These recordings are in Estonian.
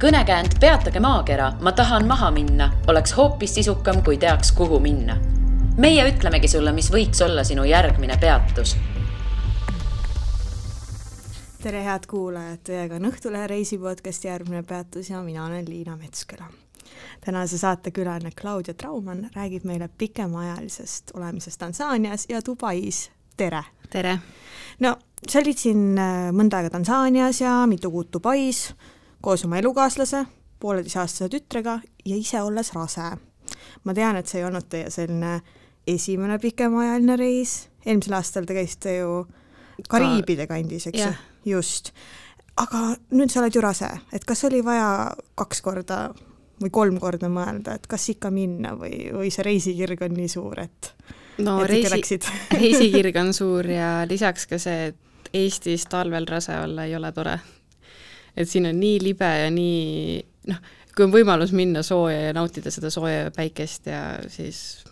kõnekäänd Peatage maakera, ma tahan maha minna, oleks hoopis sisukam, kui teaks, kuhu minna. meie ütlemegi sulle, mis võiks olla sinu järgmine peatus tere, head kuulajad, teiega on Õhtulehe reisipodcasti järgmine peatus ja mina olen Liina Metsküla. tänase saate külaline Claudia Traumann räägib meile pikemaajalisest olemisest Tansaanias ja Dubais. tere! tere! no sa olid siin äh, mõnda aega Tansaanias ja mitu kuud Dubais koos oma elukaaslase, pooleteiseaastase tütrega ja ise olles rase. ma tean, et see ei olnud teie selline esimene pikemaajaline reis, eelmisel aastal te käisite ju Kariibide kandis, eks ju? just. aga nüüd sa oled ju rase, et kas oli vaja kaks korda või kolm korda mõelda, et kas ikka minna või, või see reisikirg on nii suur, et no et reisi, reisikirg on suur ja lisaks ka see, et Eestis talvel rase olla ei ole tore. Et siin on nii libe ja nii noh, kui on võimalus minna sooja ja nautida seda sooja päikest ja siis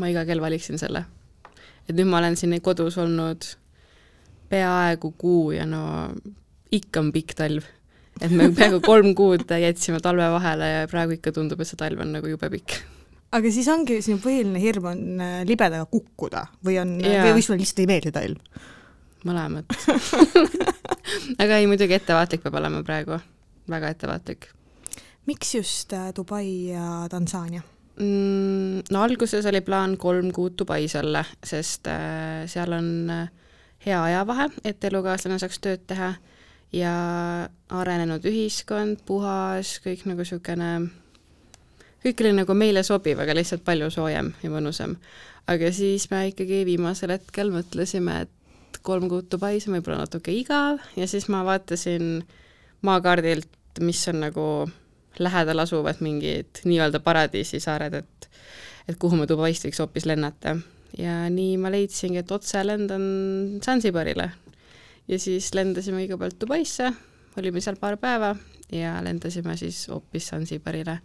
ma iga kell valiksin selle. et nüüd ma olen siin kodus olnud peaaegu kuu ja no ikka on pikk talv. et me peaaegu kolm kuud jätsime talve vahele ja praegu ikka tundub, et see talv on nagu jube pikk. aga siis ongi sinu põhiline hirm on äh, libedaga kukkuda või on, või, sulle lihtsalt ei meeldi talv? Mõlemat aga ei, muidugi ettevaatlik peab olema praegu, väga ettevaatlik. miks just äh, Dubai ja Tansaania? Mm, no alguses oli plaan kolm kuud Dubais olla, sest äh, seal on äh, hea ajavahe, et elukaaslane saaks tööd teha ja arenenud ühiskond, puhas, kõik nagu niisugune, kõik oli nagu meile sobiv, aga lihtsalt palju soojem ja mõnusam. aga siis me ikkagi viimasel hetkel mõtlesime, et kolm kuud Dubais on võib-olla natuke igav ja siis ma vaatasin maakaardilt, mis on nagu lähedal asuvad mingid nii-öelda paradiisisaared, et et kuhu me Dubaist võiks hoopis lennata ja nii ma leidsingi, et otse lendan Zanzibarile. ja siis lendasime kõigepealt Dubaisse, olime seal paar päeva ja lendasime siis hoopis Zanzibarile.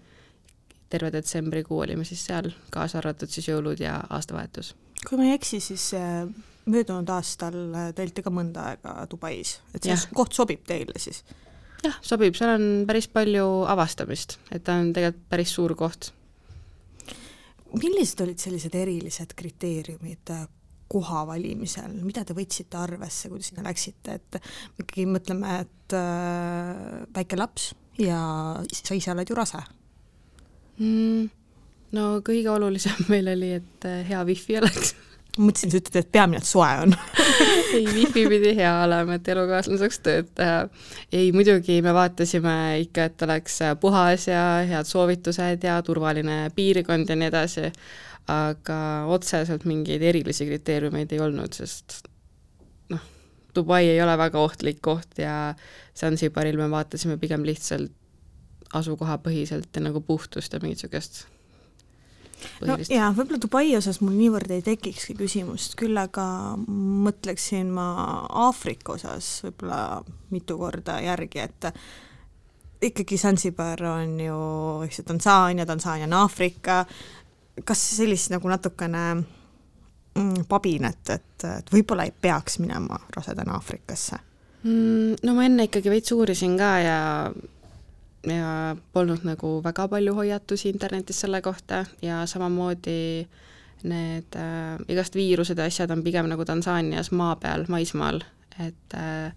terve detsembrikuu olime siis seal, kaasa arvatud siis jõulud ja aastavahetus. kui ma ei eksi, siis äh, möödunud aastal äh, te olite ka mõnda aega Dubais, et see ja. koht sobib teile siis? jah, sobib, seal on päris palju avastamist, et ta on tegelikult päris suur koht. Millised olid sellised erilised kriteeriumid äh, koha valimisel, mida te võtsite arvesse, kui te sinna läksite, et ikkagi mõtleme, et äh, väike laps ja sa ise oled ju rase. Mm,? no kõige olulisem meil oli, et äh, hea wifi oleks mõtlesin, sa ütled, et peamine, et soe on ei, wifi pidi hea olema, et elukaaslane saaks tööd teha. ei, muidugi me vaatasime ikka, et oleks puhas ja head soovitused ja turvaline piirkond ja nii edasi, aga otseselt mingeid erilisi kriteeriumeid ei olnud, sest noh, Dubai ei ole väga ohtlik koht ja Zanzibaril me vaatasime pigem lihtsalt asukohapõhiselt ja nagu puhtust ja mingit niisugust no jaa, võib-olla Dubai osas mul niivõrd ei tekikski küsimust, küll aga mõtleksin ma Aafrika osas võib-olla mitu korda järgi, et ikkagi Zanzibar on ju, eks ju, Tansaania, Tansaania on Aafrika, kas sellist nagu natukene mm, pabinat, et, et võib-olla ei peaks minema rasedana Aafrikasse mm,? No ma enne ikkagi veits uurisin ka ja ja polnud nagu väga palju hoiatusi internetis selle kohta ja samamoodi need äh, igast viirused ja asjad on pigem nagu Tansaanias maa peal, maismaal, et äh,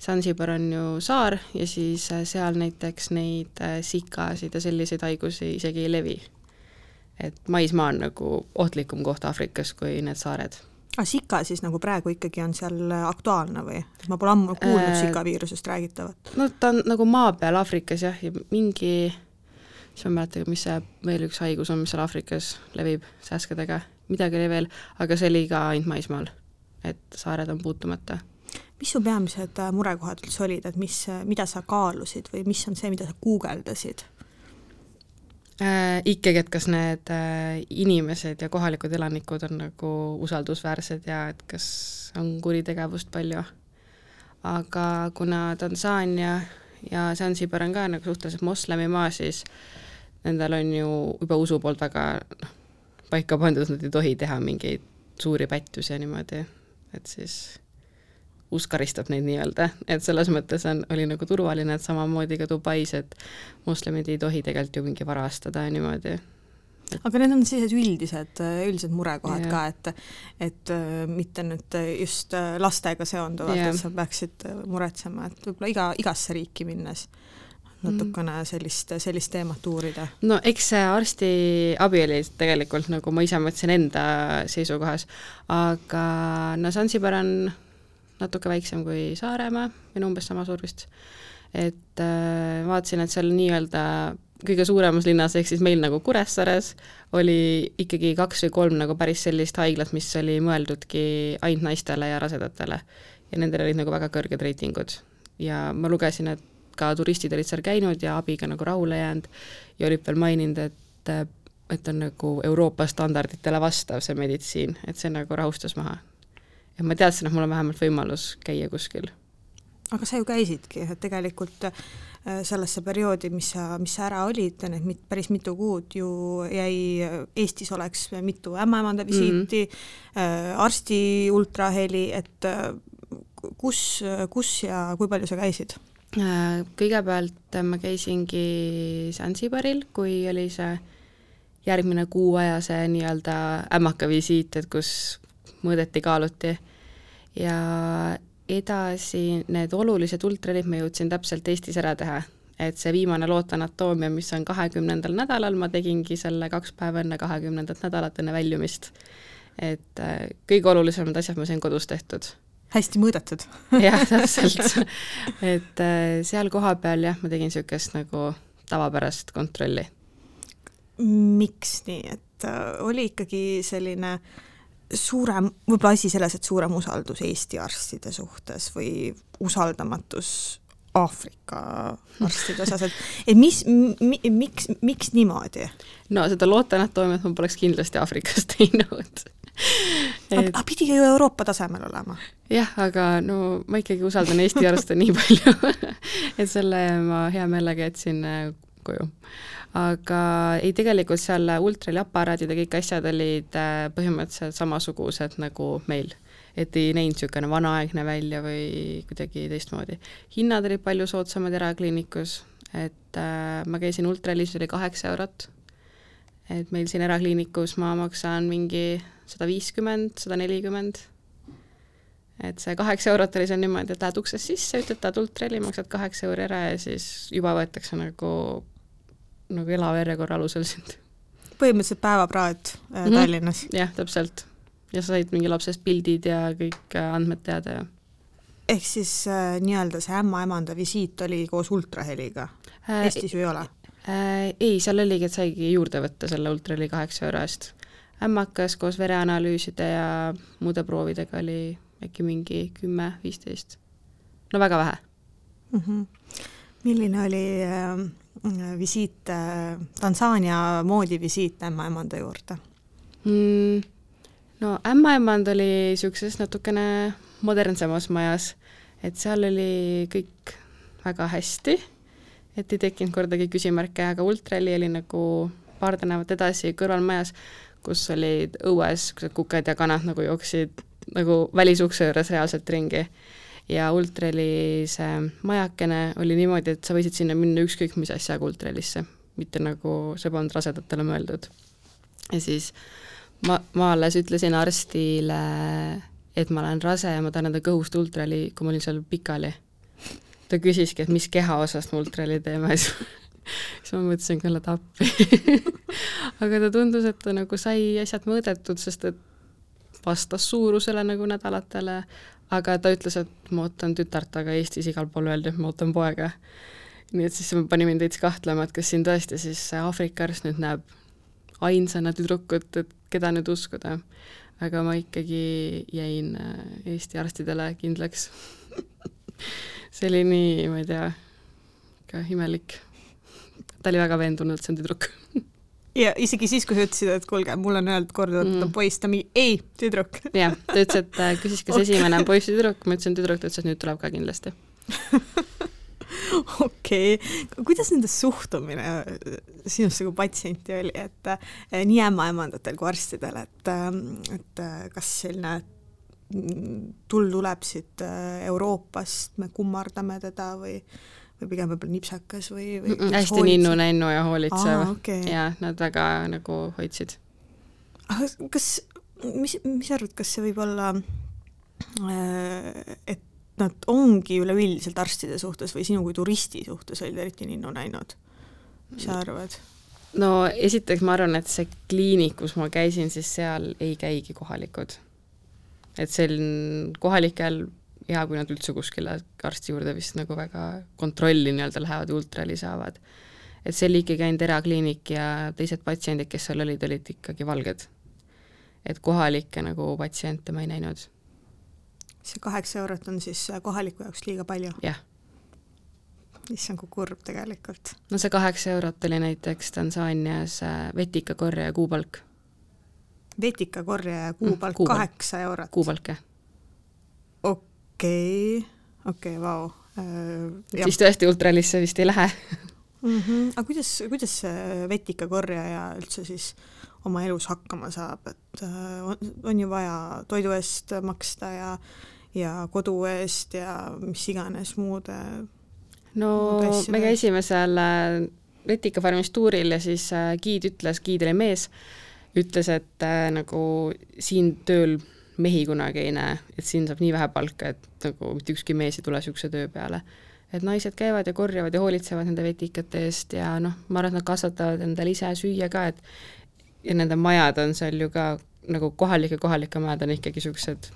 Zanzibar on ju saar ja siis äh, seal näiteks neid äh, sikasid ja selliseid haigusi isegi ei levi. et maismaa on nagu ohtlikum koht Aafrikas kui need saared aga Zika siis nagu praegu ikkagi on seal aktuaalne või? ma pole ammu kuulnud äh, Zika viirusest räägitavat. no ta on nagu maa peal Aafrikas jah, ja mingi, siis ma ei mäleta, mis see veel üks haigus on, mis seal Aafrikas levib sääskedega, midagi oli veel, aga see oli ka ainult maismaal. et saared on puutumata. mis su peamised äh, murekohad üldse olid, et mis, mida sa kaalusid või mis on see, mida sa guugeldasid? Äh,? ikkagi, et kas need äh, inimesed ja kohalikud elanikud on nagu usaldusväärsed ja et kas on kuritegevust palju. aga kuna Tansaania ja Zanzibar on ka nagu suhteliselt moslemimaa, siis nendel on ju juba usu poolt väga noh, paika pandud, nad ei tohi teha mingeid suuri pättusi ja niimoodi, et siis usk karistab neid nii-öelda, et selles mõttes on, oli nagu turvaline, et samamoodi ka Dubais, et moslemid ei tohi tegelikult ju mingi varastada ja niimoodi aga need on sellised üldised, üldised murekohad Jah. ka, et et äh, mitte nüüd just äh, lastega seonduvalt, et sa peaksid äh, muretsema, et võib-olla iga, igasse riiki minnes natukene sellist, sellist teemat uurida. no eks see arstiabi oli tegelikult nagu ma ise mõtlesin enda seisukohas, aga no Zanzibar on natuke väiksem kui Saaremaa või no umbes sama suur vist. et äh, vaatasin, et seal nii-öelda kõige suuremas linnas, ehk siis meil nagu Kuressaares, oli ikkagi kaks või kolm nagu päris sellist haiglat, mis oli mõeldudki ainult naistele ja rasedatele. ja nendel olid nagu väga kõrged reitingud. ja ma lugesin, et ka turistid olid seal käinud ja abiga nagu rahule jäänud ja olid veel maininud, et et on nagu Euroopa standarditele vastav see meditsiin, et see nagu rahustas maha. Et ma teadsin, et mul on vähemalt võimalus käia kuskil. aga sa ju käisidki, et tegelikult äh, sellesse perioodi, mis sa, mis sa ära olid, need mit, päris mitu kuud ju jäi, Eestis oleks mitu ämmaemanda visiiti mm, -hmm. arsti ultraheli, et äh, kus, kus ja kui palju sa käisid? Kõigepealt ma käisingi Zanzibaril, kui oli see järgmine kuu aja see nii-öelda ämmaka visiit, et kus mõõdeti, kaaluti ja edasi need olulised ultralid ma jõudsin täpselt Eestis ära teha. et see viimane lootanatoomia, mis on kahekümnendal nädalal, ma tegingi selle kaks päeva enne kahekümnendat nädalat, enne väljumist. et äh, kõige olulisemad asjad ma sain kodus tehtud hästi mõõdetud jah, täpselt. et äh, seal kohapeal jah, ma tegin niisugust nagu tavapärast kontrolli. miks nii, et äh, oli ikkagi selline suurem, võib-olla asi selles, et suurem usaldus Eesti arstide suhtes või usaldamatus Aafrika arstide osas, et, et mis mi,, miks, miks niimoodi? no seda lootanatoomiat ma poleks kindlasti Aafrikas teinud et... aga pidi ju Euroopa tasemel olema. jah, aga no ma ikkagi usaldan Eesti arste nii palju et selle ma hea meelega jätsin äh, koju. Aga ei, tegelikult seal ultraliaparaadid ja kõik asjad olid äh, põhimõtteliselt samasugused nagu meil. Et ei näinud niisugune vanaaegne välja või kuidagi teistmoodi. hinnad olid palju soodsamad erakliinikus, et äh, ma käisin ultralis, oli kaheksa eurot, et meil siin erakliinikus ma maksan mingi sada viiskümmend, sada nelikümmend, et see kaheksa eurot oli seal niimoodi, et lähed uksest sisse, ütled, tahad ultrali, maksad kaheksa euri ära ja siis juba võetakse nagu, nagu elava järjekorra alusel sind. põhimõtteliselt päevapraad äh, mm -hmm. Tallinnas? jah, täpselt ja sa said mingi lapsest pildid ja kõik äh, andmed teada ja ehk siis äh, nii-öelda see ämmaemanda visiit oli koos ultraheliga äh,? Eestis ju ei ole äh,? Ei, seal oligi, et saigi juurde võtta selle ultraheli kaheksa euro eest. ämmakas koos vereanalüüside ja muude proovidega oli äkki mingi kümme, viisteist. no väga vähe mm. -hmm. milline oli äh, visiit äh,, Tansaania moodi visiit ämmaemanda juurde mm,? no ämmaemand oli niisuguses natukene modernsemas majas, et seal oli kõik väga hästi, et ei tekkinud kordagi küsimärke, aga ultrali oli nagu paar tänavat edasi kõrvalmajas, kus olid õues kuked ja kanad nagu jooksid nagu välisukse juures reaalselt ringi. Ja ultrali see majakene oli niimoodi, et sa võisid sinna minna ükskõik mis asjaga ultralisse, mitte nagu see polnud rasedatele mõeldud. ja siis ma, ma alles ütlesin arstile, et ma olen rase ja ma tahan enda kõhust ultrali, kui ma olin seal pikali. ta küsiski, et mis kehaosast me ultrali teeme, siis ma mõtlesin küll, et appi aga ta tundus, et ta nagu sai asjad mõõdetud, sest et vastas suurusele nagu nädalatele, aga ta ütles, et ma ootan tütart, aga Eestis igal pool öeldi, et ma ootan poega. nii et siis see pani mind veits kahtlema, et kas siin tõesti siis see Aafrika arst nüüd näeb ainsana tüdrukut, et keda nüüd uskuda. aga ma ikkagi jäin äh, Eesti arstidele kindlaks see oli nii, ma ei tea, ikka imelik. ta oli väga veendunud, et see on tüdruk ja isegi siis, kui sa ütlesid, et kuulge, mulle on öeldud korduvalt, et on poiss, ta mingi ei, tüdruk. jah, ta ütles, et äh, küsis, kas okay. esimene on poiss või tüdruk, ma ütlesin tüdruk, ta ütles, et nüüd tuleb ka kindlasti okei okay., kuidas nende suhtumine sinusse kui patsienti oli, et nii ämmaemandatel kui arstidel, et, et kas selline tull tuleb siit äh, Euroopast, me kummardame teda või või pigem võib-olla nipsakas või, või mm -mm, hästi ninnu-nännu ja hoolitsev Aa, okay. ja nad väga nagu hoidsid. kas, mis, mis sa arvad, kas see võib olla, et nad ongi üleüldiselt arstide suhtes või sinu kui turisti suhtes olid eriti ninnu näinud? mis sa arvad? no esiteks ma arvan, et see kliinik, kus ma käisin, siis seal ei käigi kohalikud. et see on kohalikel hea, kui nad üldse kuskile arsti juurde vist nagu väga kontrolli nii-öelda lähevad ja ultrali saavad. et see oli ikkagi ainult erakliinik ja teised patsiendid, kes seal olid, olid ikkagi valged. et kohalikke nagu patsiente ma ei näinud. see kaheksa eurot on siis kohaliku jaoks liiga palju? jah. issand, kui kurb tegelikult. no see kaheksa eurot oli näiteks Tansaanias äh, vetikakorje kuupalk. vetikakorje ja kuupalk mm, kaheksa eurot? kuupalk, jah okei okay., okei okay,, vau. Äh, siis tõesti ultralisse vist ei lähe mm. -hmm. aga kuidas, kuidas see vetikakorjaja üldse siis oma elus hakkama saab, et äh, on, on ju vaja toidu eest maksta ja ja kodu eest ja mis iganes muude no muude me käisime seal äh, vetikafarmis tuuril ja siis giid ütles, giid oli mees, ütles, et äh, nagu siin tööl mehi kunagi ei näe, et siin saab nii vähe palka, et nagu mitte ükski mees ei tule niisuguse töö peale. et naised käivad ja korjavad ja hoolitsevad nende vetikate eest ja noh, ma arvan, et nad kasvatavad endale ise süüa ka, et ja nende majad on seal ju ka nagu kohalike, kohalike majad on ikkagi niisugused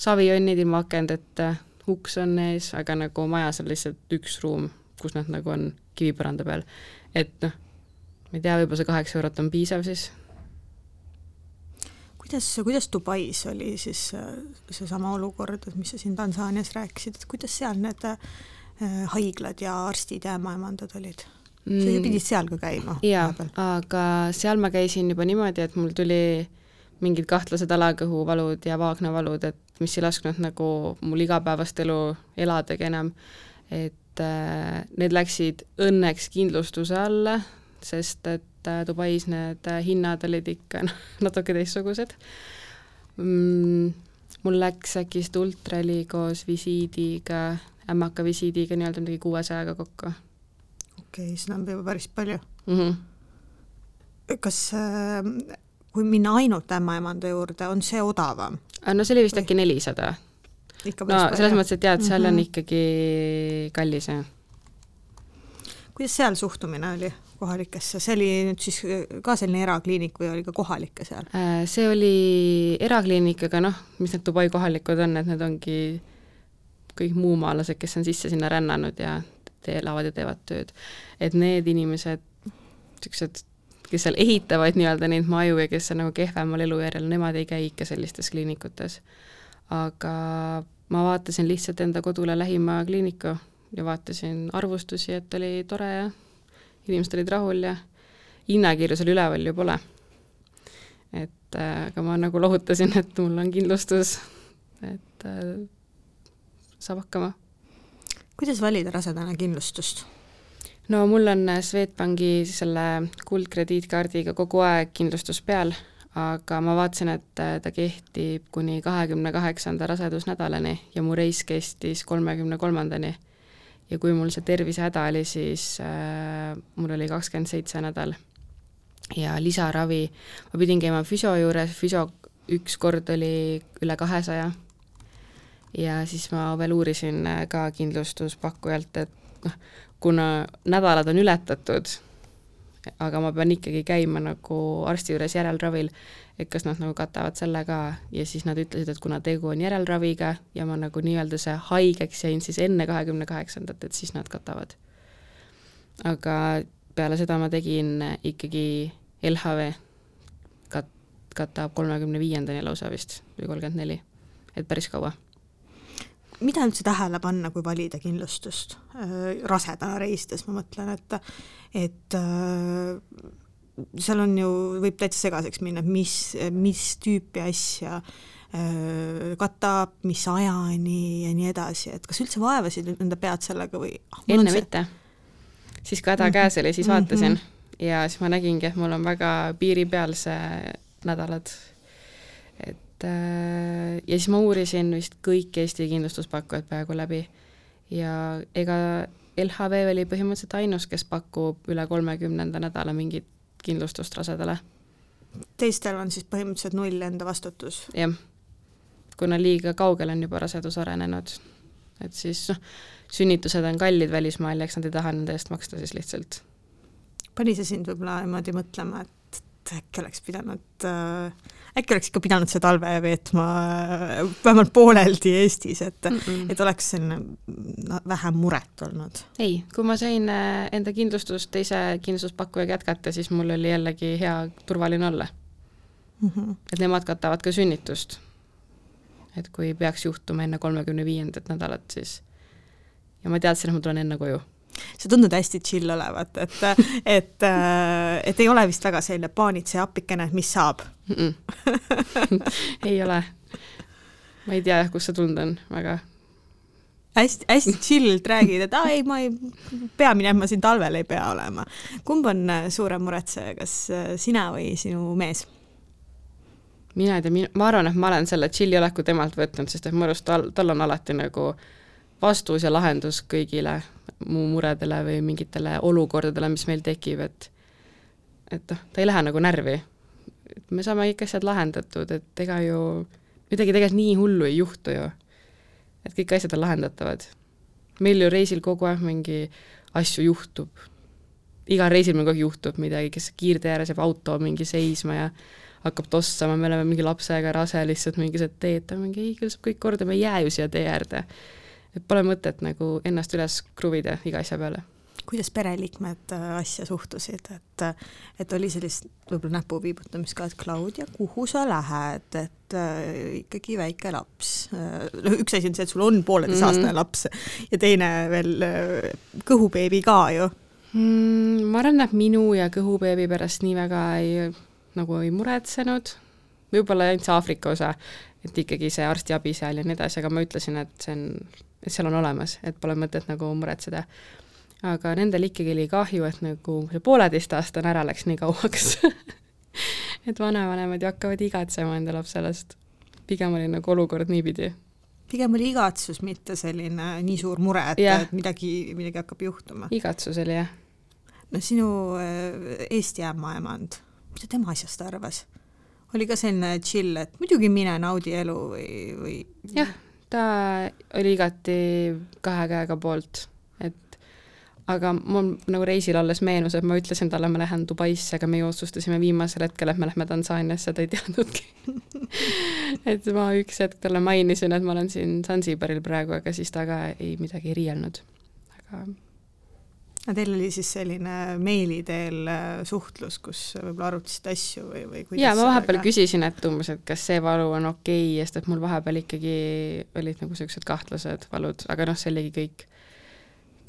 savijonnid ilma akendeta, uks on ees, aga nagu majas on lihtsalt üks ruum, kus nad nagu on kivipõranda peal. et noh, ma ei tea, võib-olla see kaheksa eurot on piisav siis kuidas, kuidas Dubais oli siis äh, seesama olukord, et mis sa siin Tansaanias rääkisid, et kuidas seal need äh, haiglad ja arstid ja ämmaemandad olid? sa ju mm. pidid seal ka käima. jaa, aga seal ma käisin juba niimoodi, et mul tuli mingid kahtlased alakõhuvalud ja vaagnavalud, et mis ei lasknud nagu mul igapäevast elu eladagi enam. et äh, need läksid õnneks kindlustuse alla, sest et et Dubais need hinnad olid ikka natuke teistsugused mm,. mul läks äkki vist ultrali koos visiidiga, ämmaka visiidiga nii-öelda midagi kuuesajaga kokku. okei okay,, seda on juba päris palju mm. -hmm. kas äh, kui minna ainult ämmaemanda juurde, on see odavam? Äh, no see oli vist äkki nelisada. no selles mõttes, et tead, seal mm -hmm. on mhm. ikkagi kallis, jah. kuidas seal suhtumine oli? Kohalikesse, see oli nüüd siis ka selline erakliinik või oli ka kohalikke seal? Äh, see oli erakliinik, aga noh, mis need Dubai kohalikud on, et need ongi kõik muumaalased, kes on sisse sinna rännanud ja elavad ja teevad tööd. et need inimesed, niisugused, kes seal ehitavad nii-öelda neid maju ja kes on nagu kehvemal elujärjel, nemad ei käi ikka sellistes kliinikutes. aga ma vaatasin lihtsalt enda kodule lähima kliiniku ja vaatasin arvustusi, et oli tore ja inimesed olid rahul ja hinnakirju seal üleval ju pole. et äh, aga ma nagu lohutasin, et mul on kindlustus, et äh, saab hakkama. kuidas valida rasedana kindlustust? no mul on Swedbanki selle kuldkrediitkaardiga kogu aeg kindlustus peal, aga ma vaatasin, et ta kehtib kuni kahekümne kaheksanda rasedusnädalani ja mu reis kestis kolmekümne kolmandani ja kui mul see tervisehäda oli, siis äh, mul oli kakskümmend seitse nädal. Ja lisaravi, ma pidin käima füsio juures, füsio üks kord oli üle kahesaja. Ja siis ma veel uurisin äh, ka kindlustuspakkujalt, et noh, kuna nädalad on ületatud, aga ma pean ikkagi käima nagu arsti juures järelravil, et kas nad nagu katavad selle ka. Ja siis nad ütlesid, et kuna tegu on järelraviga ja ma nagu nii-öelda see haigeks jäin siis enne kahekümne kaheksandat, et siis nad katavad. aga peale seda ma tegin ikkagi LHV, kat-, katab kolmekümne viiendani lausa vist või kolmkümmend neli, et päris kaua mida üldse tähele panna, kui valida kindlustust äh, rasedana reisides, ma mõtlen, et et äh, seal on ju, võib täitsa segaseks minna, mis, mis tüüpi asja äh, katab, mis ajani ja nii edasi, et kas üldse vaevasid enda pead sellega või ah,? enne see... mitte. siis kui häda mm -hmm. käes oli, siis vaatasin mm -hmm. ja siis ma nägingi, et mul on väga piiri peal see nädalad. Et äh, ja siis ma uurisin vist kõik Eesti kindlustuspakkujad peaaegu läbi ja ega LHV oli põhimõtteliselt ainus, kes pakub üle kolmekümnenda nädala mingit kindlustust rasedale. teistel on siis põhimõtteliselt null enda vastutus? jah, kuna liiga kaugele on juba rasedus arenenud, et siis noh, sünnitused on kallid välismaal ja eks nad ei taha nende eest maksta siis lihtsalt. pani see sind võib-olla niimoodi mõtlema, et et äkki oleks pidanud äh,, äkki oleks ikka pidanud see talve veetma äh, vähemalt pooleldi Eestis, et mm, -mm. et oleks selline vähem muret olnud? ei, kui ma sain äh, enda kindlustust teise kindlustuspakkujaga jätkata, siis mul oli jällegi hea turvaline olla mm. -hmm. et nemad katavad ka sünnitust. et kui peaks juhtuma enne kolmekümne viiendat nädalat, siis ja ma teadsin, et ma tulen enne koju sa tundud hästi chill olevat, et, et, et ei ole vist väga selline paanitseja appikene, et mis saab mm? -mm. ei ole. ma ei tea, kust see tulnud on, väga hästi, hästi chill'ilt räägid, et aa ei, ma ei, peamine, et ma siin talvel ei pea olema. kumb on suurem muretseja, kas sina või sinu mees? mina ei tea, ma arvan, et ma olen selle chill'i oleku temalt võtnud, sest et mu arust tal, tal on alati nagu vastus ja lahendus kõigile mu muredele või mingitele olukordadele, mis meil tekib, et et noh, ta ei lähe nagu närvi. Et me saame kõik asjad lahendatud, et ega ju midagi tegelikult nii hullu ei juhtu ju. et kõik asjad on lahendatavad. meil ju reisil kogu aeg mingi asju juhtub. igal reisil meil kogu aeg juhtub midagi, kes kiirtee ääres jääb auto mingi seisma ja hakkab tossama, me oleme mingi lapsega rase lihtsalt mingi teed, ta mingi ei, küll saab kõik korda, me ei jää ju siia tee äärde et pole mõtet nagu ennast üles kruvida iga asja peale. Kuidas pereliikmed äh, asja suhtusid, et, et oli sellist võib-olla näpu viibutamist ka, et Claudia, kuhu sa lähed, et äh, ikkagi väike laps noh, üks asi on see, et sul on pooleteistaastane mm -hmm. laps ja teine veel äh, kõhubeebi ka ju mm,. ma arvan, et minu ja kõhubeebi pärast nii väga ei, nagu ei muretsenud, võib-olla ainult see Aafrika osa, et ikkagi see arstiabi seal ja nii edasi, aga ma ütlesin, et see on et seal on olemas, et pole mõtet nagu muretseda. Aga nendel ikkagi oli kahju, et nagu see pooleteistaastane ära läks nii kauaks et vanavanemad ju hakkavad igatsema enda lapselast. pigem oli nagu olukord niipidi. pigem oli igatsus, mitte selline nii suur mure, et, midagi, midagi hakkab juhtuma. igatsus oli jah. no sinu äh, Eesti ämmaemand, mida tema asjast arvas? oli ka selline chill, et muidugi mine naudi elu või, või? jah ta oli igati kahe käega poolt, aga mul nagu reisil olles meenus, et ma ütlesin talle, ma lähen Dubaisse, aga meie otsustasime viimasel hetkel, et me lähme Tansaaniasse, ta ei teadnudki et ma üks hetk talle mainisin, et ma olen siin Zanzibaril praegu, aga siis ta ka ei midagi ei riielnud, aga aga teil oli siis selline meili teel äh, suhtlus, kus võib-olla arutasite asju või, või kuidas jaa, ma vahepeal ka... küsisin, et umbes, et kas see valu on okei okay,, sest et mul vahepeal ikkagi olid nagu niisugused kahtlased valud, aga noh, see oligi kõik,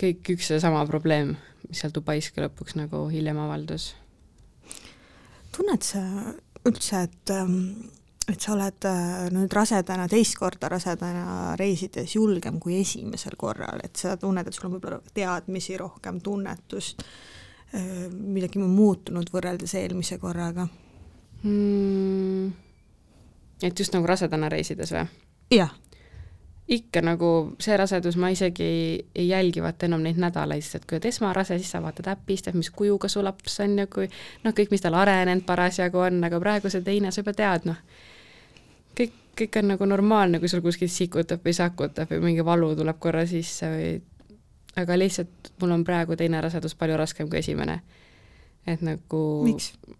kõik üks ja sama probleem, mis seal Dubais ka lõpuks nagu hiljem avaldus. tunned sa üldse, et ähm, et sa oled äh, nüüd rasedana, teist korda rasedana reisides julgem kui esimesel korral, et sa tunned, et sul on võib-olla teadmisi rohkem, tunnetust, äh, midagi on muutunud võrreldes eelmise korraga mm,? et just nagu rasedana reisides või? jah. Ikka nagu see rasedus, ma isegi ei, ei jälgi vaata enam neid nädalaid, sest et kui oled esmarase, siis sa vaatad äpist, et mis kujuga su laps on ja kui noh, kõik, mis tal arenenud parasjagu on, aga praegu see teine, sa juba tead, noh kõik, kõik on nagu normaalne, kui sul kuskilt sikutab või sakutab või mingi valu tuleb korra sisse või aga lihtsalt mul on praegu teine rasedus palju raskem kui esimene. et nagu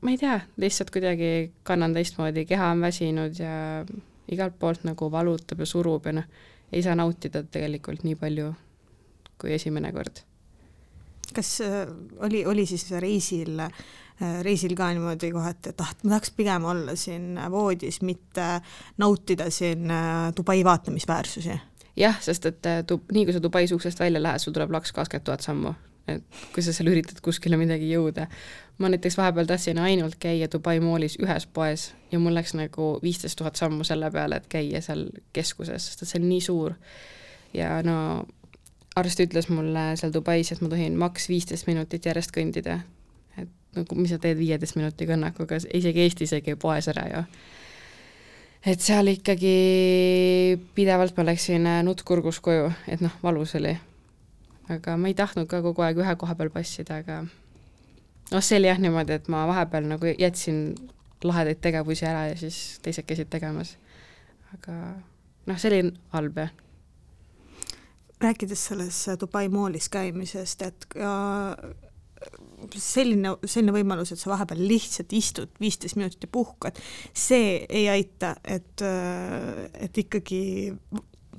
ma ei tea, lihtsalt kuidagi kannan teistmoodi, keha on väsinud ja igalt poolt nagu valutab ja surub ja noh, ei saa nautida tegelikult nii palju kui esimene kord. kas äh, oli, oli siis reisil äh, Äh, reisil ka niimoodi kohati, et ah, ma tahaks pigem olla siin voodis, mitte nautida siin äh, Dubai vaatamisväärsusi. jah, sest et äh, tu-, nii kui sa Dubais uksest välja lähed, sul tuleb laks kakskümmend tuhat sammu. Et kui sa seal üritad kuskile midagi jõuda. ma näiteks vahepeal tahtsin ainult käia Dubai moolis ühes poes ja mul läks nagu viisteist tuhat sammu selle peale, et käia seal keskuses, sest et see on nii suur. ja no arst ütles mulle seal Dubais, et ma tohin maks viisteist minutit järjest kõndida nagu mis sa teed viieteist minuti kõnnakuga, isegi Eestis ei käi poes ära ju. et seal ikkagi pidevalt ma läksin nutt kurgus koju, et noh, valus oli. Aga ma ei tahtnud ka kogu aeg ühe koha peal passida, aga noh, see oli jah niimoodi, et ma vahepeal nagu jätsin lahedaid tegevusi ära ja siis teised käisid tegemas. aga noh, see oli halb jah rääkides selles Dubai moolis käimisest, et ka selline, selline võimalus, et sa vahepeal lihtsalt istud viisteist minutit ja puhkad, see ei aita, et, et ikkagi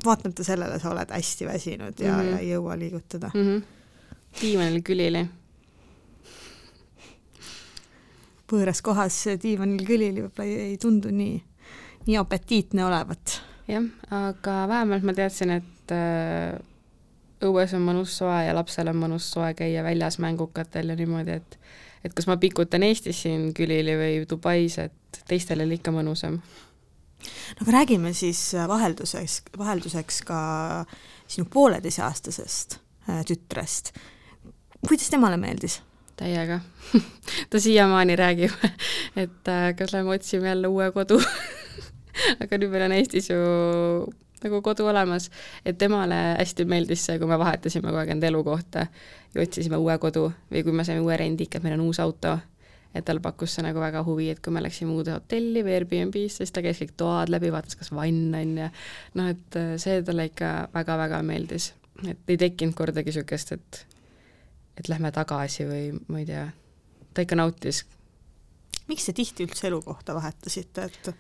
vaatamata sellele sa oled hästi väsinud ja mm, -hmm. ja ei jõua liigutada mm. -hmm. diivanil külili. võõras kohas diivanil külili võib-olla ei, tundu nii, nii apetiitne olevat. jah, aga vähemalt ma teadsin, et äh, õues on mõnus soe ja lapsel on mõnus soe käia väljas mängukatel ja niimoodi, et et kas ma pikutan Eestis siin külili või Dubais, et teistel oli ikka mõnusam. No aga räägime siis vahelduseks, vahelduseks ka sinu pooleteiseaastasest äh, tütrest. kuidas temale meeldis? täiega ta siiamaani räägib, et äh, kas lähme otsime jälle uue kodu aga nüüd meil on Eestis ju nagu kodu olemas, et temale hästi meeldis see, kui me vahetasime kogu aeg enda elukohta ja otsisime uue kodu või kui me saime uue rendika, et meil on uus auto, et tal pakkus see nagu väga huvi, et kui me läksime uude hotelli või Airbnb-sse, siis ta käis kõik toad läbi, vaatas, kas vann on ja noh, et äh, see talle ikka väga-väga meeldis. et ei tekkinud kordagi niisugust, et et lähme tagasi või ma ei tea, ta ikka nautis. miks te tihti üldse elukohta vahetasite, et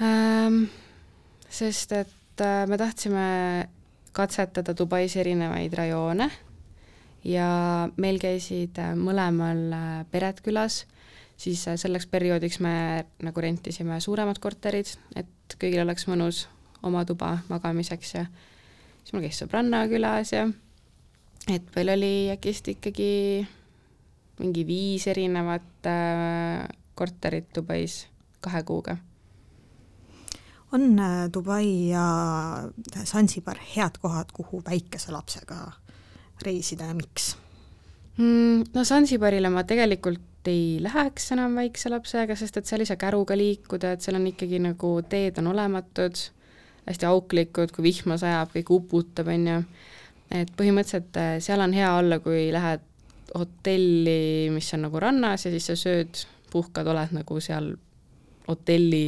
ähm,? sest et äh, me tahtsime katsetada Dubais erinevaid rajoone ja meil käisid äh, mõlemal äh, pered külas, siis selleks perioodiks me nagu rentisime suuremad korterid, et kõigil oleks mõnus oma tuba magamiseks ja siis mul käis sõbranna külas ja et meil oli äkki ikkagi mingi viis erinevat korterit Dubais kahe kuuga. On äh, Dubai ja Zanzibar head kohad, kuhu väikese lapsega reisida ja miks mm,? No Zanzibarile ma tegelikult ei läheks enam väikse lapsega, sest et seal ei saa käruga liikuda, et seal on ikkagi nagu teed on olematud, hästi auklikud, kui vihma sajab, kõik uputab, on ju. et põhimõtteliselt äh, seal on hea olla, kui lähed hotelli, mis on nagu rannas ja siis sa sööd, puhkad, oled nagu seal hotelli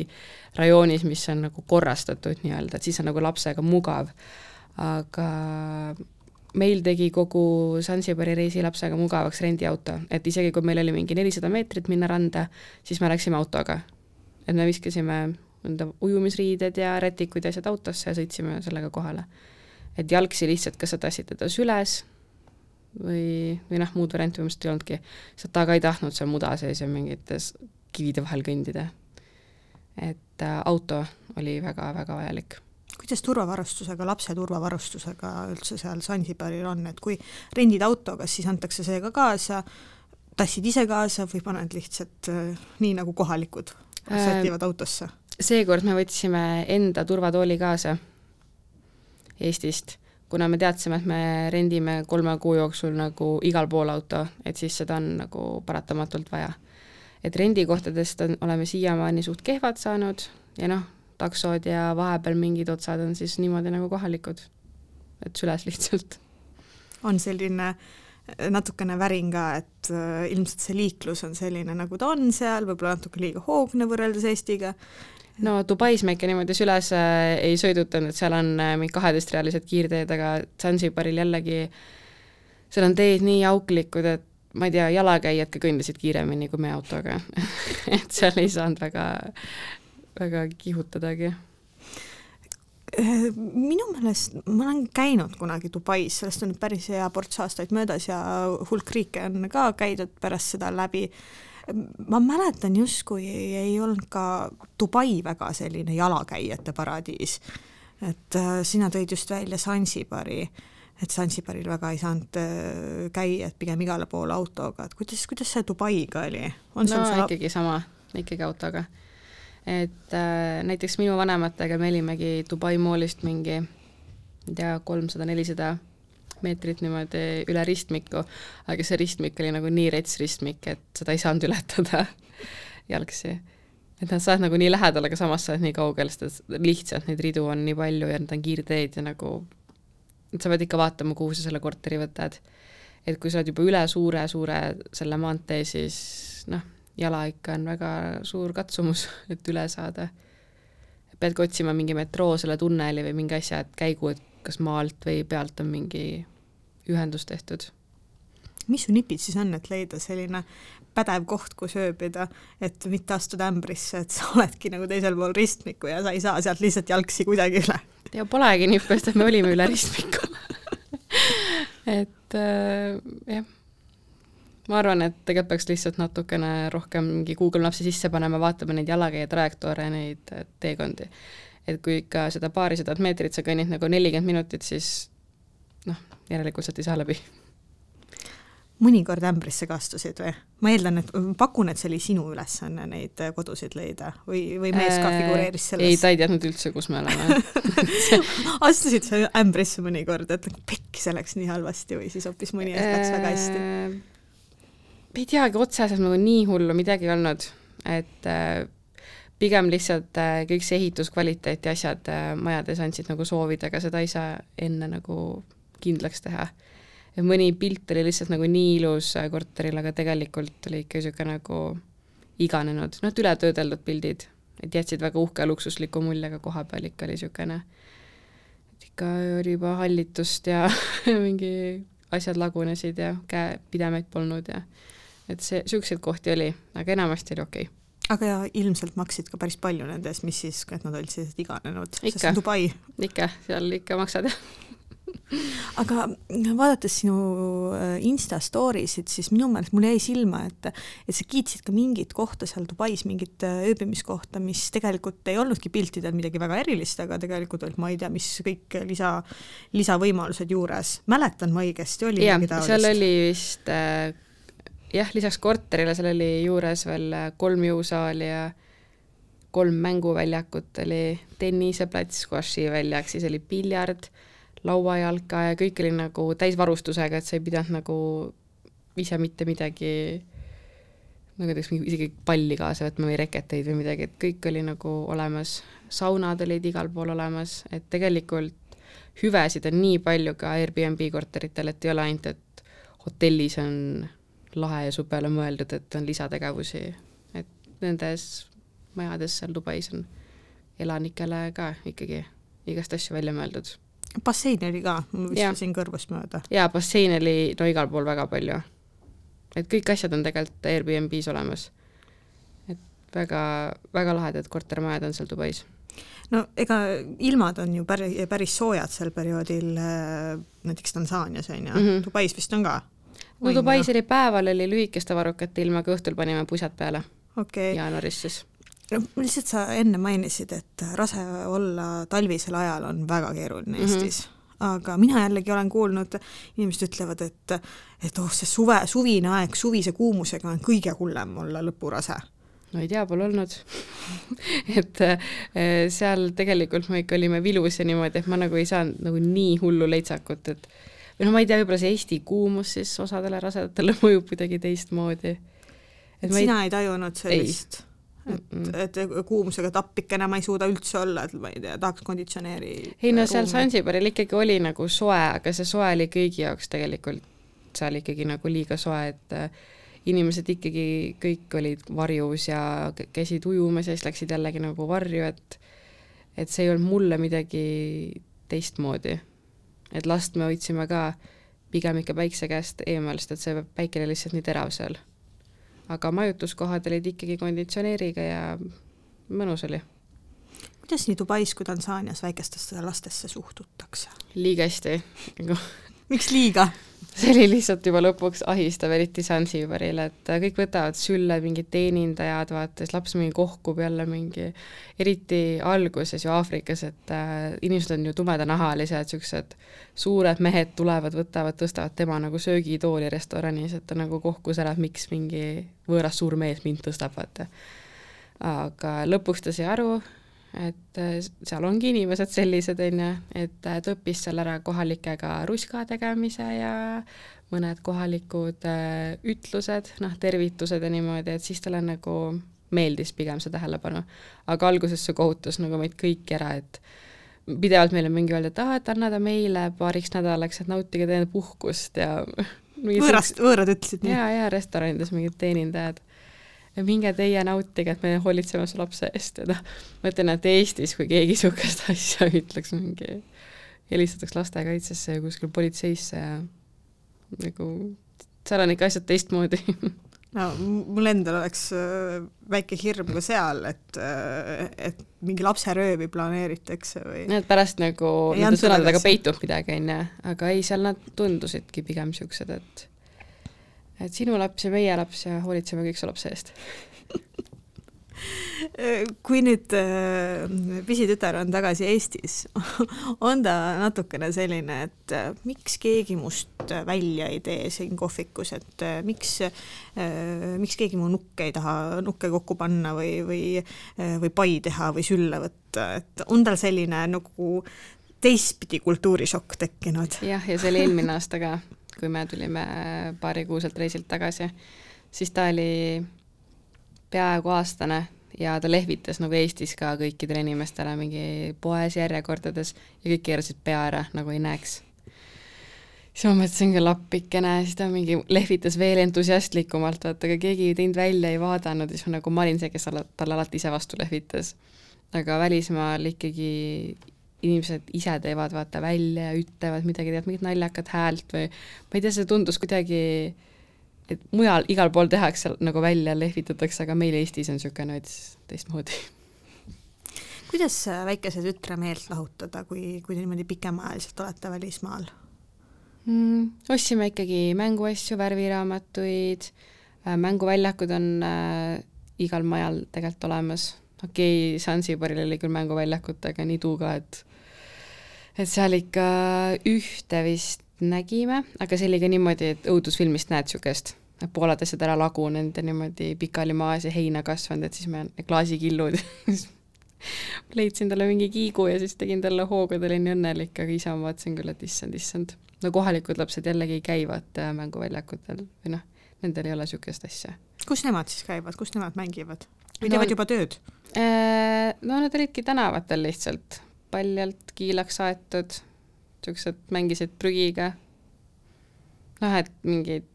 rajoonis, mis on nagu korrastatud nii-öelda, et siis on nagu lapsega mugav. aga meil tegi kogu Sansibari reisi lapsega mugavaks rendiauto, et isegi kui meil oli mingi nelisada meetrit minna randa, siis me läksime autoga. et me viskasime enda ujumisriided ja rätikud ja asjad autosse ja sõitsime sellega kohale. et jalgsi lihtsalt, kas sa tassid teda süles või, või noh, muud varianti põhimõtteliselt ei olnudki, sest ta ka ei tahtnud seal muda sees ja mingites kivide vahel kõndida et äh, auto oli väga-väga vajalik kuidas turvavarustusega, lapse turvavarustusega üldse seal Sansibaril on, et kui rendid auto, kas siis antakse see ka kaasa, tassid ise kaasa või paned lihtsalt äh, nii, nagu kohalikud äh, sätivad autosse? seekord me võtsime enda turvatooli kaasa Eestist, kuna me teadsime, et me rendime kolme kuu jooksul nagu igal pool auto, et siis seda on nagu paratamatult vaja et rendikohtadest on, oleme siiamaani suht kehvad saanud ja noh, taksod ja vahepeal mingid otsad on siis niimoodi nagu kohalikud, et süles lihtsalt. on selline äh, natukene värin ka, et äh, ilmselt see liiklus on selline, nagu ta on seal, võib-olla natuke liiga hoogne võrreldes Eestiga. no Dubais me ikka niimoodi süles äh, ei sõidutanud, seal on mingid kaheteistrealised kiirteed, aga Zanzibaril jällegi seal on teed nii auklikud, et ma ei tea, jalakäijad ka kõndisid kiiremini kui me autoga et seal ei saanud väga, väga kihutadagi minu meelest ma olen käinud kunagi Dubais, sellest on päris hea ports aastaid möödas ja hulk riike on ka käidud pärast seda läbi. ma mäletan justkui ei, ei olnud ka Dubai väga selline jalakäijate paradiis. et äh, sina tõid just välja Sansibari et Zanzibaril väga ei saanud äh, käia, et pigem igale poole autoga, et kuidas, kuidas see Dubaiga oli? no see... ikkagi sama, ikkagi autoga. Et äh, näiteks minu vanematega me olimegi Dubai moolist mingi, ma ei tea, kolmsada, nelisada meetrit niimoodi üle ristmiku, aga see ristmik oli nagu nii rets ristmik, et seda ei saanud ületada jalgsi. et nad saavad nagu nii lähedal, aga samas sa oled nii kaugel, sest et lihtsalt neid ridu on nii palju ja need on kiirteed ja nagu et sa pead ikka vaatama, kuhu sa selle korteri võtad. et kui sa oled juba üle suure-suure selle maantee, siis noh, jala ikka on väga suur katsumus, et üle saada. pead ka otsima mingi metroo selle tunneli või mingi asja, et käigu, et kas maalt või pealt on mingi ühendus tehtud mis su nipid siis on, et leida selline pädev koht, kus ööbida, et mitte astuda ämbrisse, et sa oledki nagu teisel pool ristmikku ja sa ei saa sealt lihtsalt jalgsi kuidagi üle. ja polegi nippe, sest me olime üle ristmiku et äh, jah, ma arvan, et tegelikult peaks lihtsalt natukene rohkem mingi Google Maps'i sisse panema, vaatama neid jalakäija trajektoore, neid äh, teekondi. et kui ikka seda paarisadat meetrit sa kõnnid nagu nelikümmend minutit, siis noh, järelikult sealt ei saa läbi mõnikord ämbrisse ka astusid või? ma eeldan, et pakun, et see oli sinu ülesanne neid kodusid leida või, või mees ka figureeris selles? ei, ta ei teadnud üldse, kus me oleme astusid sa ämbrisse mõnikord, et nagu pekkis läks nii halvasti või siis hoopis mõni asi läks väga hästi? Ei teagi, otseselt nagu nii hullu midagi ei olnud, et äh, pigem lihtsalt äh, kõik see ehituskvaliteeti asjad äh, majades andsid nagu soovida, aga seda ei saa enne nagu kindlaks teha. Et mõni pilt oli lihtsalt nagu nii ilus äh, korteril, aga tegelikult oli ikka niisugune nagu iganenud, noh, et ületöödeldud pildid, et jätsid väga uhke luksusliku mulje, aga koha peal ikka oli niisugune, et ikka oli juba hallitust ja mingi asjad lagunesid ja käepidemeid polnud ja et see, niisuguseid kohti oli, aga enamasti oli okei okay aga ja ilmselt maksid ka päris palju nende eest, mis siis, et nad olid sellised iganenud, sest see on Dubai. ikka, seal ikka maksad aga vaadates sinu äh, Insta story sid, siis minu meelest mul jäi silma, et, et sa kiitsid ka mingit kohta seal Dubais, mingit äh, ööbimiskohta, mis tegelikult ei olnudki piltidel midagi väga erilist, aga tegelikult olid, ma ei tea, mis kõik lisa, lisavõimalused juures. mäletan ma õigesti, oli ja, midagi taolist? seal oli vist äh, jah, lisaks korterile seal oli juures veel äh, kolm jõusaali ja kolm mänguväljakut oli tenniseplats, squashi väljak, siis oli piljard lauajalka ja kõik oli nagu täisvarustusega, et sa ei pidanud nagu ise mitte midagi, nagu näiteks isegi palli kaasa võtma või reketeid või midagi, et kõik oli nagu olemas, saunad olid igal pool olemas, et tegelikult hüvesid on nii palju ka Airbnb korteritel, et ei ole ainult, et hotellis on lahe ja su peale mõeldud, et on lisategevusi, et nendes majades seal Dubais on elanikele ka ikkagi igast asju välja mõeldud bassein oli ka, ma viskasin kõrvust mööda. jaa, bassein oli no igal pool väga palju. et kõik asjad on tegelikult Airbnb-s olemas. et väga, väga lahedad kortermajad on seal Dubais. no ega ilmad on ju päris, päris soojad sel perioodil, äh, näiteks Tansaanias on ju mm, -hmm. Dubais vist on ka? No Dubais oli päeval oli lühikeste varrukate ilmaga, õhtul panime pusad peale. Okay.. jaanuaris siis. No lihtsalt sa enne mainisid, et rase olla talvisel ajal on väga keeruline mm -hmm. Eestis. Aga mina jällegi olen kuulnud, inimesed ütlevad, et et oh, see suve, suvine aeg suvise kuumusega on kõige hullem olla lõpurase. no ei tea, pole olnud. Et äh, seal tegelikult me ikka olime vilus ja niimoodi, et ma nagu ei saanud nagu nii hullu leitsakut, et või noh, ma ei tea, võib-olla see Eesti kuumus siis osadele rasedatele mõjub kuidagi teistmoodi. et, sina ei, ei tajunud sellist? et, et kuumusega tappikene ma ei suuda üldse olla, et ma ei tea, tahaks konditsioneeri ei no seal Sansibaril ikkagi oli nagu soe, aga see soe oli kõigi jaoks tegelikult seal ikkagi nagu liiga soe, et äh, inimesed ikkagi kõik olid varjus ja käisid ujumas ja siis läksid jällegi nagu varju, et et see ei olnud mulle midagi teistmoodi. Et last me hoidsime ka pigem ikka päikse käest eemal, sest et see päike oli lihtsalt nii terav seal aga majutuskohad olid ikkagi konditsioneeriga ja mõnus oli. kuidas nii Dubais kui Tansaanias väikestesse lastesse suhtutakse? liiga hästi miks liiga? see oli lihtsalt juba lõpuks ahistav, eriti Zanzibaril, et kõik võtavad sülle, mingid teenindajad, vaata siis laps mingi kohkub jälle mingi, eriti alguses ju Aafrikas, et äh, inimesed on ju tumedanahalised, niisugused suured mehed tulevad, võtavad, tõstavad tema nagu söögitooli restoranis, et ta nagu kohkus ära, et miks mingi võõras suur mees mind tõstab, vaata. aga lõpuks ta sai aru, et äh, seal ongi inimesed sellised, on ju, et ta õppis seal ära kohalikega ruska tegemise ja mõned kohalikud äh, ütlused, noh, tervitused ja niimoodi, et siis talle nagu meeldis pigem see tähelepanu. aga alguses see kohutas nagu meid kõiki ära, et pidevalt meile mingi öeldi, et aa, et anna ta meile paariks nädalaks, et nautige teie puhkust ja võõrast, võõrad ütlesid nii? jaa, jaa, restoranides mingid teenindajad minge teie nautige, et me hoolitseme su lapse eest. Ja noh, ma ütlen, et Eestis, kui keegi niisugust asja ütleks, mingi helistataks lastekaitsesse ja kuskil politseisse ja nagu seal on ikka asjad teistmoodi. No mul endal oleks äh, väike hirm ka seal, et, äh, et mingi lapseröövi planeeritakse või et pärast nagu nende sõnade taga peitub midagi, on ju, aga ei, seal nad tundusidki pigem niisugused, et et sinu laps ja meie laps ja hoolitseme kõik su lapse eest kui nüüd äh, pisitütar on tagasi Eestis, on ta natukene selline, et äh, miks keegi must välja ei tee siin kohvikus, et äh, miks, miks keegi mu nukke ei taha nukke kokku panna või, või, või pai teha või sülle võtta, et on tal selline nagu teistpidi kultuurishokk tekkinud? jah, ja see oli eelmine aasta ka kui me tulime paarikuuselt reisilt tagasi, siis ta oli peaaegu aastane ja ta lehvitas nagu Eestis ka kõikidele inimestele mingi poes järjekordades ja kõik keerasid pea ära, nagu ei näeks. siis ma mõtlesin küll appikene, siis ta mingi lehvitas veel entusiastlikumalt, vaata, aga keegi ei teinud välja, ei vaadanud, siis ma nagu, ma olin see, kes talle alati ise vastu lehvitas. aga välismaal ikkagi inimesed ise teevad vaata välja ja ütlevad midagi, teevad mingit naljakat häält või ma ei tea, see tundus kuidagi, et mujal igal pool tehakse nagu välja, lehvitatakse, aga meil Eestis on niisugune veits teistmoodi. kuidas väikese tütre meelt lahutada, kui, kui te niimoodi pikemaajaliselt olete välismaal mm,? ostsime ikkagi mänguasju, värviraamatuid äh,, mänguväljakud on äh, igal majal tegelikult olemas okei okay,, Sansibaril oli küll mänguväljakut, aga nii tuuga, et et seal ikka ühte vist nägime, aga see oli ka niimoodi, et õudusfilmist näed niisugust, et pooled asjad ära lagunenud ja niimoodi pikali maas ja heina kasvanud, et siis me klaasikillud leidsin talle mingi kiigu ja siis tegin talle hooga, ta oli nii õnnelik, aga ise ma vaatasin küll, et issand, issand. no kohalikud lapsed jällegi käivad mänguväljakutel või noh, nendel ei ole niisugust asja. kus nemad siis käivad, kus nemad mängivad? või no, teevad juba tööd? Äh, no nad olidki tänavatel lihtsalt, paljalt kiilaks aetud, niisugused mängisid prügiga. noh, et mingeid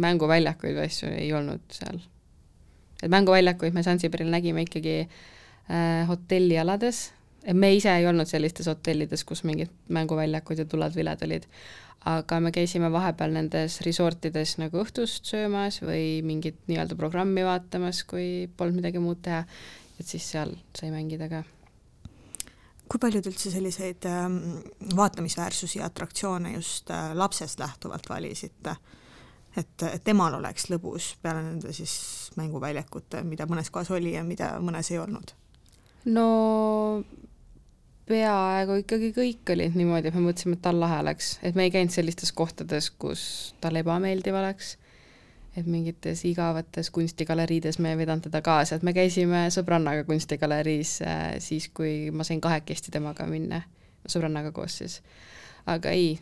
mänguväljakuid või asju ei olnud seal. et mänguväljakuid me Sansibäril nägime ikkagi äh, hotellialades, me ise ei olnud sellistes hotellides, kus mingid mänguväljakud ja tuled-viled olid, aga me käisime vahepeal nendes resortides nagu õhtust söömas või mingit nii-öelda programmi vaatamas, kui polnud midagi muud teha, et siis seal sai mängida ka kui palju te üldse selliseid äh, vaatamisväärsusi ja atraktsioone just äh, lapsest lähtuvalt valisite? et, et temal oleks lõbus peale nende siis mänguväljakute, mida mõnes kohas oli ja mida mõnes ei olnud? no peaaegu ikkagi kõik olid niimoodi, et me mõtlesime, et tal lahe oleks, et me ei käinud sellistes kohtades, kus talle ebameeldiv oleks et mingites igavates kunstigaleriides me ei vedanud teda kaasa, et me käisime sõbrannaga kunstigaleriis äh, siis, kui ma sain kahekesti temaga minna, sõbrannaga koos siis. aga ei,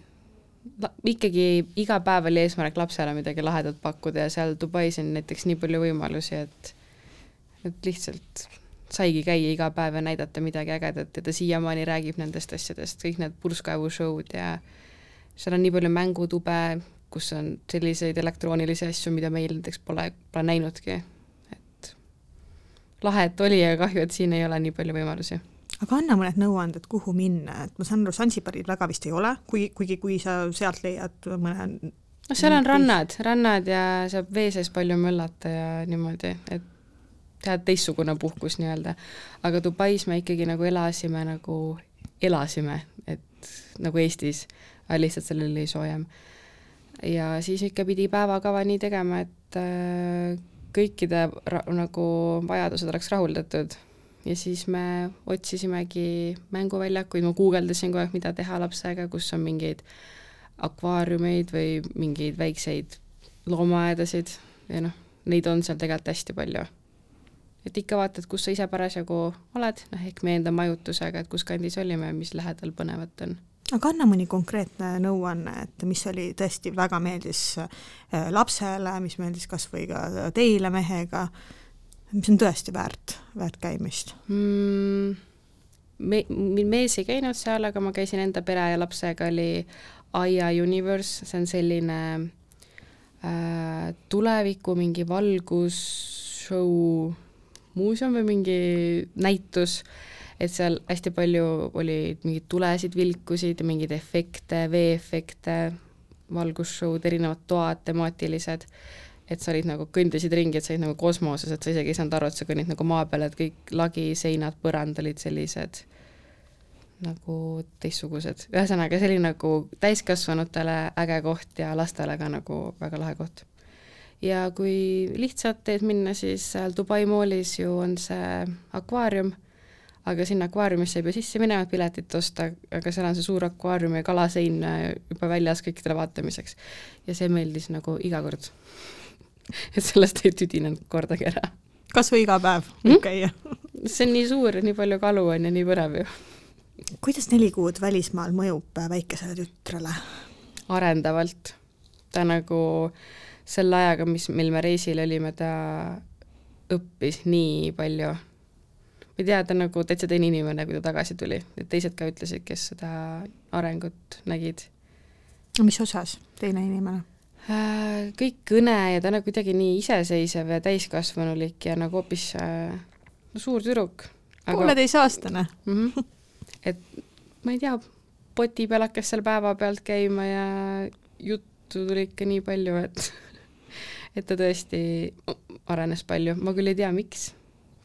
ikkagi iga päev oli eesmärk lapsele midagi lahedat pakkuda ja seal Dubais on näiteks nii palju võimalusi, et et lihtsalt saigi käia iga päev ja näidata midagi ägedat ja ta siiamaani räägib nendest asjadest, kõik need purskkaevushow'd ja seal on nii palju mängutube, kus on selliseid elektroonilisi asju, mida meil näiteks pole, pole näinudki. et lahe, et oli ja kahju, et siin ei ole nii palju võimalusi. aga anna mõned nõuanded, kuhu minna, et ma saan aru, Sansibaril väga vist ei ole, kui, kuigi kui sa sealt leiad mõne noh, seal on rannad, rannad ja saab vee sees palju möllata ja niimoodi, et teha teistsugune puhkus nii-öelda. aga Dubais me ikkagi nagu elasime nagu, elasime, et nagu Eestis, lihtsalt seal oli soojem ja siis ikka pidi päevakava nii tegema, et äh, kõikide nagu vajadused oleks rahuldatud. ja siis me otsisimegi mänguväljakuid, ma guugeldasin kogu aeg, mida teha lapsega, kus on mingeid akvaariumeid või mingeid väikseid loomaaedasid ja noh, neid on seal tegelikult hästi palju. et ikka vaatad, kus sa ise parasjagu oled, noh ehk meie enda majutusega, et kus kandis olime mis lähedal põnevat on aga anna mõni konkreetne nõuanne, et mis oli tõesti väga meeldis äh, lapsele, mis meeldis kas või ka teile mehega, mis on tõesti väärt, väärt käimist? Mm,? me, mees ei käinud seal, aga ma käisin enda pere ja lapsega, oli Aia Universe, see on selline äh, tuleviku mingi valgusshow muuseum või mingi näitus, et seal hästi palju oli mingeid tulesid vilkusid ja mingeid efekte, veeefekte, valgusshow'd, erinevad toad, temaatilised, et sa olid nagu, kõndisid ringi, et sa olid nagu kosmoses, et sa isegi ei saanud aru, et sa kõnnid nagu maa peal, et kõik lagi, seinad, põrand olid sellised nagu teistsugused, ühesõnaga see oli nagu täiskasvanutele äge koht ja lastele ka nagu väga lahe koht. Ja kui lihtsalt teed minna, siis seal Dubai Mallis ju on see akvaarium, aga sinna akvaariumisse ei pea sisse minema, et piletit osta, aga seal on see suur akvaarium ja kalasein äh, juba väljas kõikidele vaatamiseks. ja see meeldis nagu iga kord et sellest ei tüdinenud kordagi ära. kas või iga päev võib mm? käia see on nii suur ja nii palju kalu on ja nii põnev ju. kuidas neli kuud välismaal mõjub väikesele tütrele? arendavalt. ta nagu äh, selle ajaga, mis, mil me reisil olime, ta õppis nii palju. Ma ei tea, ta on nagu täitsa teine inimene, kui ta tagasi tuli, et teised ka ütlesid, kes seda arengut nägid. no mis osas teine inimene? Äh, kõik kõne ja ta on nagu kuidagi nii iseseisev ja täiskasvanulik ja nagu hoopis äh, no, suur tüdruk. pooleteistaastane mm. -hmm. et ma ei tea, poti peal hakkas seal päevapealt käima ja juttu tuli ikka nii palju, et et ta tõesti arenes palju, ma küll ei tea, miks,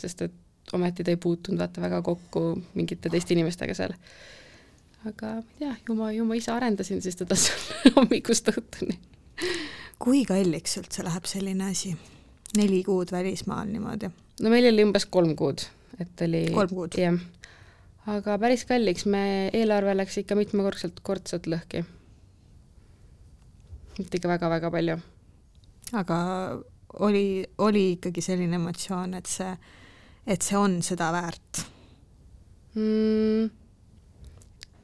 sest et ometi ta ei puutunud vaata väga kokku mingite teiste inimestega seal. aga ma ei tea, ju ma, ju ma ise arendasin siis teda seal hommikust õhtuni. kui kalliks üldse läheb selline asi? neli kuud välismaal niimoodi? no meil oli umbes kolm kuud, et oli kolm kuud? jah. aga päris kalliks, me, eelarve läks ikka mitmekordselt, kordselt lõhki. et ikka väga-väga palju aga oli, oli ikkagi selline emotsioon, et see, et see on seda väärt mm,?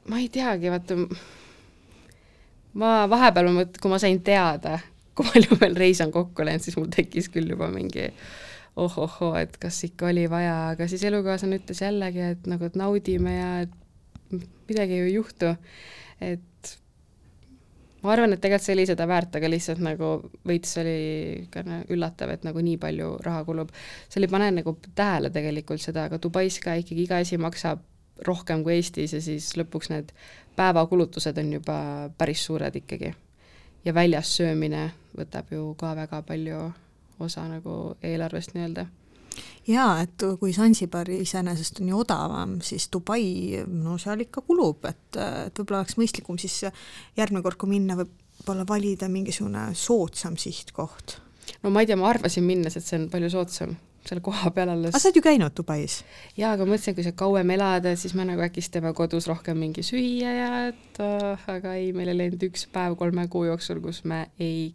ma ei teagi, vaata, ma vahepeal kui ma sain teada, kui palju meil reis on kokku läinud, siis mul tekkis küll juba mingi ohohoo, et kas ikka oli vaja, aga siis elukaaslane ütles jällegi, et nagu, et naudime ja midagi ei juhtu. et ma arvan, et tegelikult see oli seda väärt, aga lihtsalt nagu veits oli niisugune üllatav, et nagu nii palju raha kulub. seal ei pane nagu tähele tegelikult seda, aga Dubais ka ikkagi iga asi maksab rohkem kui Eestis ja siis lõpuks need päevakulutused on juba päris suured ikkagi. ja väljas söömine võtab ju ka väga palju osa nagu eelarvest nii-öelda jaa, et kui Zanzibar iseenesest on ju odavam, siis Dubai, no seal ikka kulub, et, et võib-olla oleks mõistlikum siis järgmine kord, kui minna, võib-olla valida mingisugune soodsam sihtkoht. no ma ei tea, ma arvasin minnes, et see on palju soodsam seal kohapeal alles. aga sa oled ju käinud Dubais? jaa, aga mõtlesin, kui sa kauem elad, et siis me nagu äkki siis teeme kodus rohkem mingi süüa ja et oh, aga ei, meil ei läinud üks päev kolme kuu jooksul, kus me ei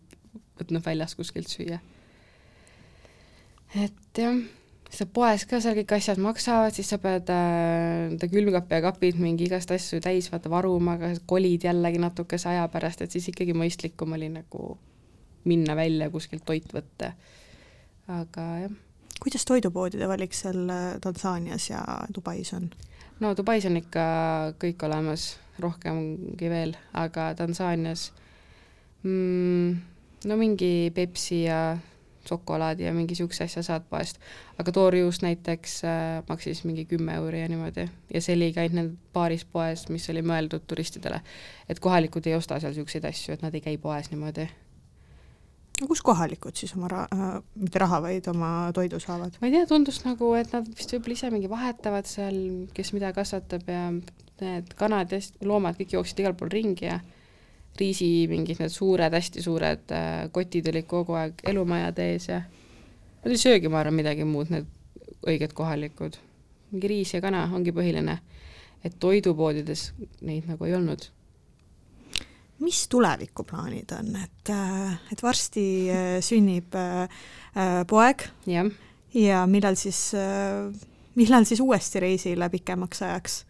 võtnud väljas kuskilt süüa. Et jah sa poes ka seal kõik asjad maksavad, siis sa pead enda äh, külmkapi ja kapid mingi igast asju täis vaata varuma, aga kolid jällegi natukese aja pärast, et siis ikkagi mõistlikum oli nagu minna välja kuskilt toit võtta. aga jah. kuidas toidupoodide valik seal äh, Tansaanias ja Dubais on? no Dubais on ikka kõik olemas, rohkemgi veel, aga Tansaanias mm, no mingi Pepsi ja šokolaadi ja mingi niisuguse asja saad poest. aga toorjuust näiteks äh, maksis mingi kümme euri ja niimoodi. ja see oli ka ainult nende paaris poes, mis oli mõeldud turistidele. et kohalikud ei osta seal niisuguseid asju, et nad ei käi poes niimoodi. no kus kohalikud siis oma ra-, äh, mitte raha, vaid oma toidu saavad? ma ei tea, tundus nagu, et nad vist võib-olla ise mingi vahetavad seal, kes mida kasvatab ja need kanad ja loomad kõik jooksid igal pool ringi ja riisi mingid need suured, hästi suured äh, kotid olid kogu aeg elumajade ees ja nad ei söögi, ma arvan, midagi muud, need õiged kohalikud. mingi riis ja kana ongi põhiline. et toidupoodides neid nagu ei olnud. mis tulevikuplaanid on, et, äh, et varsti äh, sünnib poeg ja, ja millal siis, millal siis uuesti reisile pikemaks ajaks?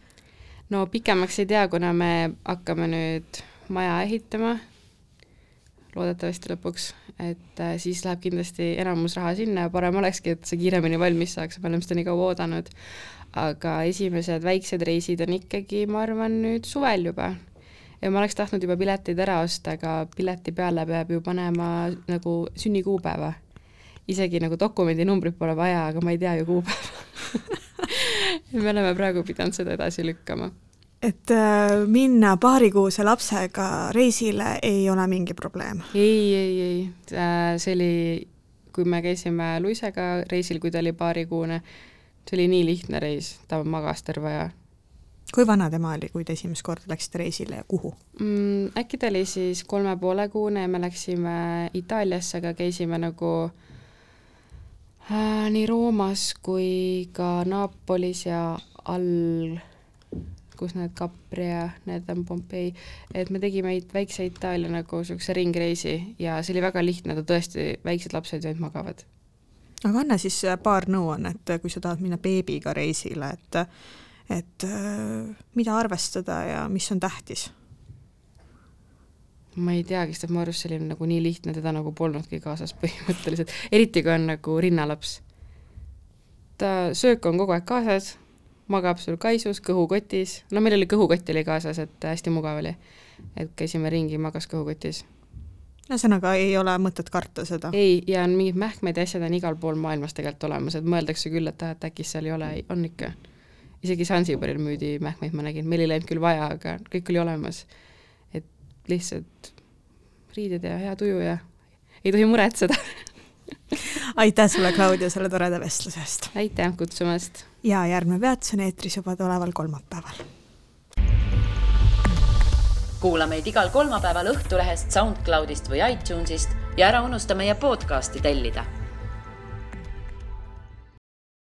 no pikemaks ei tea, kuna me hakkame nüüd maja ehitama. loodetavasti lõpuks, et äh, siis läheb kindlasti enamus raha sinna ja parem olekski, et see kiiremini valmis saaks, me oleme seda nii kaua oodanud. aga esimesed väiksed reisid on ikkagi, ma arvan, nüüd suvel juba. ja ma oleks tahtnud juba pileteid ära osta, aga pileti peale peab ju panema nagu sünnikuupäeva. isegi nagu dokumendinumbrit pole vaja, aga ma ei tea ju kuupäeva me oleme praegu pidanud seda edasi lükkama et äh, minna paarikuuse lapsega reisile ei ole mingi probleem? ei, ei, ei, äh, see oli, kui me käisime Luisega reisil, kui ta oli paarikuune, see oli nii lihtne reis, ta magas terve aja. kui vana tema oli, kui te esimest korda läksite reisile ja kuhu mm,? äkki ta oli siis kolme poole kuune ja me läksime Itaaliasse, aga käisime nagu äh, nii Roomas kui ka Napolis ja all kus need Capri ja need on Pompei, et me tegime väikse Itaalia nagu niisuguse ringreisi ja see oli väga lihtne, ta tõesti, väiksed lapsed ju ainult magavad. aga anna siis äh, paar nõuannet, äh, kui sa tahad minna beebiga reisile, et et äh, mida arvestada ja mis on tähtis? ma ei teagi, sest mu arust see oli nagu nii lihtne, teda nagu polnudki kaasas põhimõtteliselt, eriti kui on nagu rinnalaps. ta, söök on kogu aeg kaasas magab sul kaisus, kõhukotis, no meil oli kõhukott oli kaasas, et hästi mugav oli. et käisime ringi, magas kõhukotis. ühesõnaga ei ole mõtet karta seda? ei, ja on mingid mähkmed ja asjad on igal pool maailmas tegelikult olemas, et mõeldakse küll, et ah, et äkki seal ei ole, on ikka. isegi Sansibaril müüdi mähkmeid, ma nägin, meil ei läinud küll vaja, aga kõik oli olemas. et lihtsalt riided ja hea tuju ja ei tohi muretseda aitäh sulle, Claudia, selle toreda vestluse eest! aitäh kutsumast! Ja järgmine peatus on eetris juba tuleval kolmapäeval. kuula meid igal kolmapäeval Õhtulehest, SoundCloudist või iTunesist ja ära unusta meie podcasti tellida